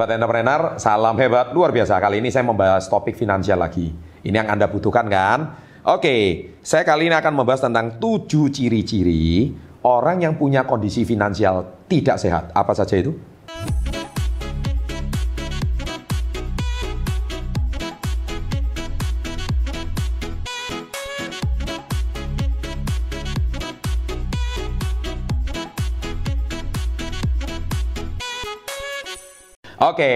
Sobat entrepreneur, salam hebat, luar biasa. Kali ini saya membahas topik finansial lagi. Ini yang Anda butuhkan kan? Oke, saya kali ini akan membahas tentang tujuh ciri-ciri orang yang punya kondisi finansial tidak sehat. Apa saja itu? Oke,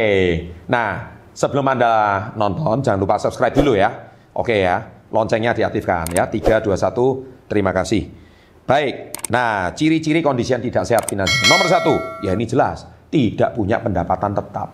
nah sebelum Anda nonton jangan lupa subscribe dulu ya. Oke ya, loncengnya diaktifkan ya. 3, 2, 1, terima kasih. Baik, nah ciri-ciri kondisi yang tidak sehat finansial. Nomor satu, ya ini jelas, tidak punya pendapatan tetap.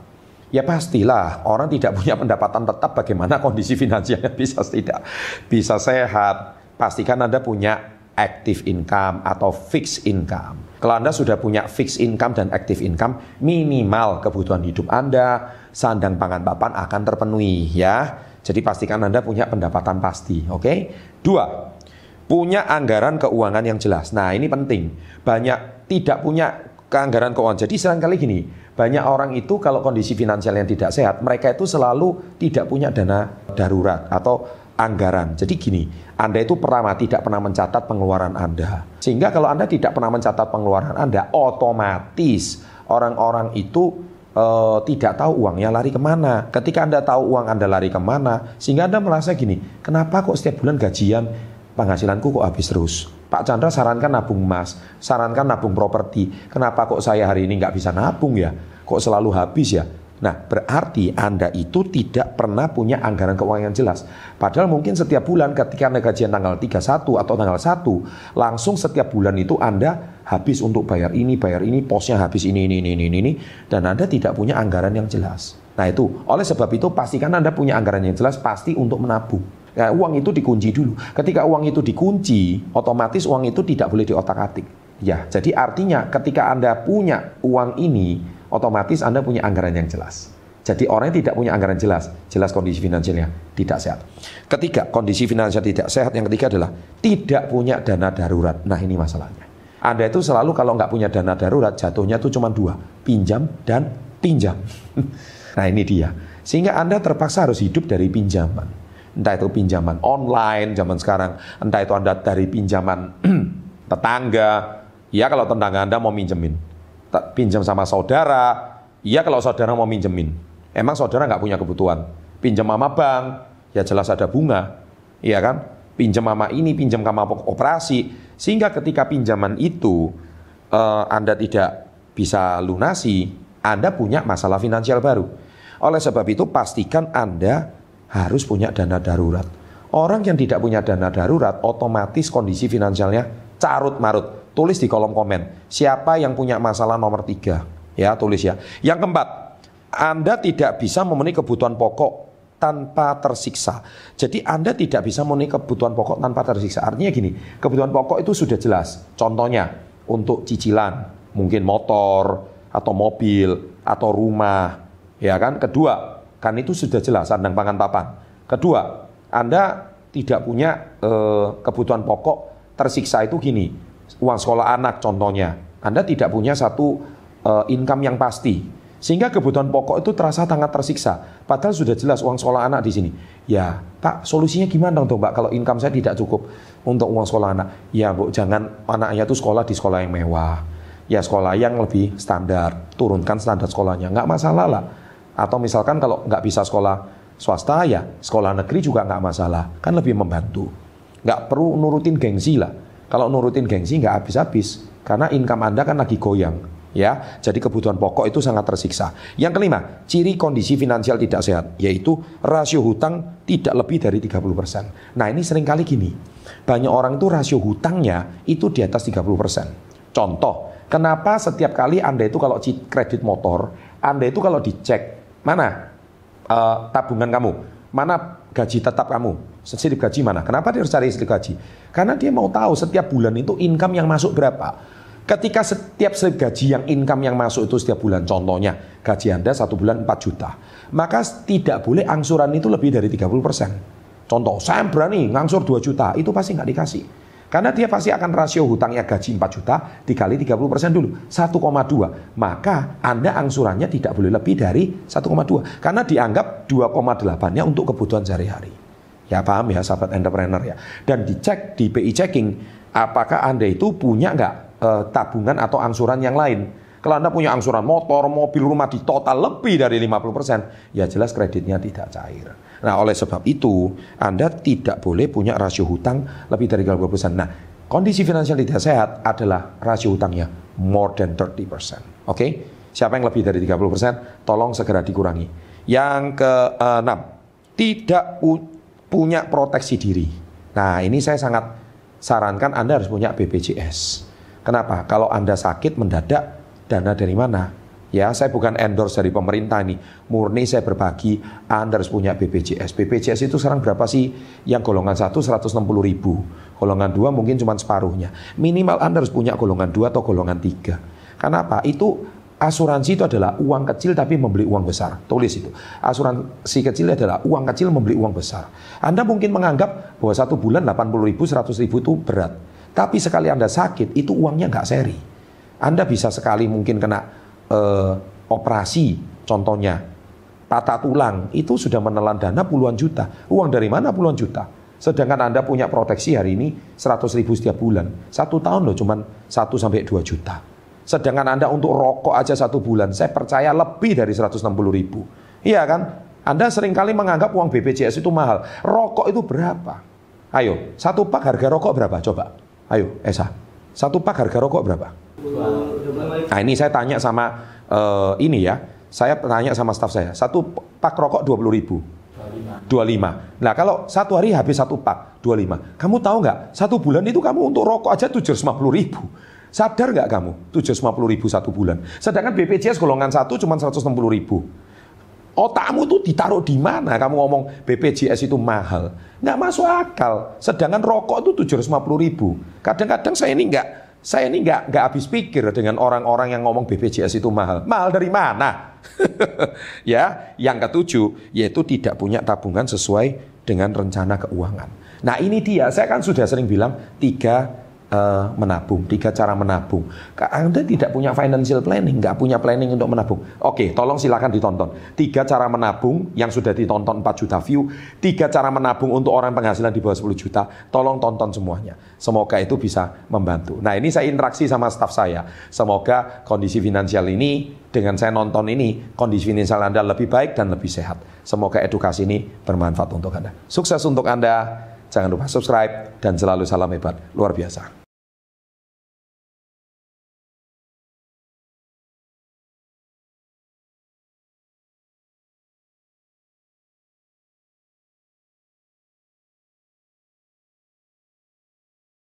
Ya pastilah orang tidak punya pendapatan tetap bagaimana kondisi finansialnya bisa tidak bisa sehat. Pastikan Anda punya active income atau fixed income. Kalau Anda sudah punya fixed income dan active income, minimal kebutuhan hidup Anda, sandang pangan papan akan terpenuhi ya. Jadi pastikan Anda punya pendapatan pasti, oke? Okay? Dua, punya anggaran keuangan yang jelas. Nah, ini penting. Banyak tidak punya keanggaran keuangan. Jadi kali gini, banyak orang itu kalau kondisi finansial yang tidak sehat, mereka itu selalu tidak punya dana darurat atau anggaran. Jadi gini, Anda itu pertama tidak pernah mencatat pengeluaran Anda. Sehingga kalau Anda tidak pernah mencatat pengeluaran Anda, otomatis orang-orang itu uh, tidak tahu uangnya lari ke mana. Ketika Anda tahu uang Anda lari ke mana, sehingga Anda merasa gini, kenapa kok setiap bulan gajian penghasilanku kok habis terus? Pak Chandra sarankan nabung emas, sarankan nabung properti. Kenapa kok saya hari ini nggak bisa nabung ya? Kok selalu habis ya? Nah, berarti Anda itu tidak pernah punya anggaran keuangan yang jelas. Padahal mungkin setiap bulan ketika Anda gajian tanggal 31 atau tanggal 1, langsung setiap bulan itu Anda habis untuk bayar ini, bayar ini, posnya habis ini, ini, ini, ini, ini, dan Anda tidak punya anggaran yang jelas. Nah itu, oleh sebab itu pastikan Anda punya anggaran yang jelas pasti untuk menabung. Nah, uang itu dikunci dulu. Ketika uang itu dikunci, otomatis uang itu tidak boleh diotak-atik. Ya, jadi artinya ketika Anda punya uang ini, otomatis Anda punya anggaran yang jelas. Jadi orang yang tidak punya anggaran jelas, jelas kondisi finansialnya tidak sehat. Ketiga, kondisi finansial tidak sehat. Yang ketiga adalah tidak punya dana darurat. Nah ini masalahnya. Anda itu selalu kalau nggak punya dana darurat, jatuhnya itu cuma dua, pinjam dan pinjam. nah ini dia. Sehingga Anda terpaksa harus hidup dari pinjaman. Entah itu pinjaman online zaman sekarang, entah itu Anda dari pinjaman tetangga. Ya kalau tetangga Anda mau minjemin, pinjam sama saudara, iya kalau saudara mau minjemin. Emang saudara nggak punya kebutuhan. Pinjam sama bank, ya jelas ada bunga. Iya kan? Pinjam sama ini, pinjam sama operasi. Sehingga ketika pinjaman itu uh, Anda tidak bisa lunasi, Anda punya masalah finansial baru. Oleh sebab itu pastikan Anda harus punya dana darurat. Orang yang tidak punya dana darurat otomatis kondisi finansialnya carut marut tulis di kolom komen. Siapa yang punya masalah nomor tiga? Ya, tulis ya. Yang keempat, Anda tidak bisa memenuhi kebutuhan pokok tanpa tersiksa. Jadi Anda tidak bisa memenuhi kebutuhan pokok tanpa tersiksa. Artinya gini, kebutuhan pokok itu sudah jelas. Contohnya, untuk cicilan, mungkin motor, atau mobil, atau rumah. Ya kan? Kedua, kan itu sudah jelas, sandang pangan papan. Kedua, Anda tidak punya eh, kebutuhan pokok tersiksa itu gini, uang sekolah anak contohnya, Anda tidak punya satu uh, income yang pasti. Sehingga kebutuhan pokok itu terasa sangat tersiksa. Padahal sudah jelas uang sekolah anak di sini. Ya, Pak, solusinya gimana dong, Mbak? Kalau income saya tidak cukup untuk uang sekolah anak. Ya, Bu, jangan anaknya itu sekolah di sekolah yang mewah. Ya, sekolah yang lebih standar. Turunkan standar sekolahnya. Nggak masalah lah. Atau misalkan kalau nggak bisa sekolah swasta, ya sekolah negeri juga nggak masalah. Kan lebih membantu. Nggak perlu nurutin gengsi lah kalau nurutin gengsi nggak habis-habis karena income Anda kan lagi goyang ya. Jadi kebutuhan pokok itu sangat tersiksa. Yang kelima, ciri kondisi finansial tidak sehat yaitu rasio hutang tidak lebih dari 30%. Nah, ini sering kali gini. Banyak orang itu rasio hutangnya itu di atas 30%. Contoh, kenapa setiap kali Anda itu kalau kredit motor, Anda itu kalau dicek mana uh, tabungan kamu, mana gaji tetap kamu, slip gaji mana? Kenapa dia harus cari slip gaji? Karena dia mau tahu setiap bulan itu income yang masuk berapa. Ketika setiap slip gaji yang income yang masuk itu setiap bulan, contohnya gaji Anda satu bulan 4 juta, maka tidak boleh angsuran itu lebih dari 30%. Contoh, saya berani ngangsur 2 juta, itu pasti nggak dikasih. Karena dia pasti akan rasio hutangnya gaji 4 juta dikali 30% dulu, 1,2. Maka Anda angsurannya tidak boleh lebih dari 1,2. Karena dianggap 2,8-nya untuk kebutuhan sehari-hari. Ya paham ya sahabat entrepreneur ya. Dan dicek di PI checking, apakah Anda itu punya nggak eh, tabungan atau angsuran yang lain. Kalau Anda punya angsuran motor, mobil, rumah di total lebih dari 50%, ya jelas kreditnya tidak cair. Nah, oleh sebab itu, Anda tidak boleh punya rasio hutang lebih dari 30%. Nah, kondisi finansial tidak sehat adalah rasio hutangnya more than 30%. Oke? Okay? Siapa yang lebih dari 30%, tolong segera dikurangi. Yang keenam, tidak punya proteksi diri. Nah, ini saya sangat sarankan Anda harus punya BPJS. Kenapa? Kalau Anda sakit mendadak, Dana dari mana? Ya, saya bukan endorse dari pemerintah ini. Murni saya berbagi, Anda harus punya BPJS. BPJS itu sekarang berapa sih? Yang golongan 1 160 ribu. Golongan 2 mungkin cuma separuhnya. Minimal Anda harus punya golongan 2 atau golongan 3. Kenapa? Itu asuransi itu adalah uang kecil tapi membeli uang besar. Tulis itu. Asuransi kecil adalah uang kecil membeli uang besar. Anda mungkin menganggap bahwa satu bulan 80 ribu, 100 ribu itu berat. Tapi sekali Anda sakit, itu uangnya nggak seri. Anda bisa sekali mungkin kena eh, operasi, contohnya patah tulang, itu sudah menelan dana puluhan juta. Uang dari mana puluhan juta? Sedangkan Anda punya proteksi hari ini 100 ribu setiap bulan. Satu tahun loh cuman 1 sampai 2 juta. Sedangkan Anda untuk rokok aja satu bulan, saya percaya lebih dari 160 ribu. Iya kan? Anda sering kali menganggap uang BPJS itu mahal. Rokok itu berapa? Ayo, satu pak harga rokok berapa? Coba. Ayo, Esa. Satu pak harga rokok berapa? Nah ini saya tanya sama uh, ini ya, saya tanya sama staf saya, satu pak rokok 20 ribu. 25. Nah kalau satu hari habis satu pak 25. Kamu tahu nggak? Satu bulan itu kamu untuk rokok aja 750 ribu. Sadar nggak kamu? 750 ribu satu bulan. Sedangkan BPJS golongan satu cuma 160 ribu. Otakmu tuh ditaruh di mana? Kamu ngomong BPJS itu mahal. Nggak masuk akal. Sedangkan rokok itu 750 ribu. Kadang-kadang saya ini nggak saya ini nggak nggak habis pikir dengan orang-orang yang ngomong BPJS itu mahal. Mahal dari mana? ya, yang ketujuh yaitu tidak punya tabungan sesuai dengan rencana keuangan. Nah ini dia, saya kan sudah sering bilang tiga uh, menabung, tiga cara menabung. Anda tidak punya financial planning, nggak punya planning untuk menabung. Oke, tolong silakan ditonton. Tiga cara menabung yang sudah ditonton 4 juta view, tiga cara menabung untuk orang penghasilan di bawah 10 juta, tolong tonton semuanya. Semoga itu bisa membantu. Nah ini saya interaksi sama staff saya. Semoga kondisi finansial ini dengan saya nonton ini, kondisi finansial Anda lebih baik dan lebih sehat. Semoga edukasi ini bermanfaat untuk Anda. Sukses untuk Anda. Jangan lupa subscribe dan selalu salam hebat. Luar biasa.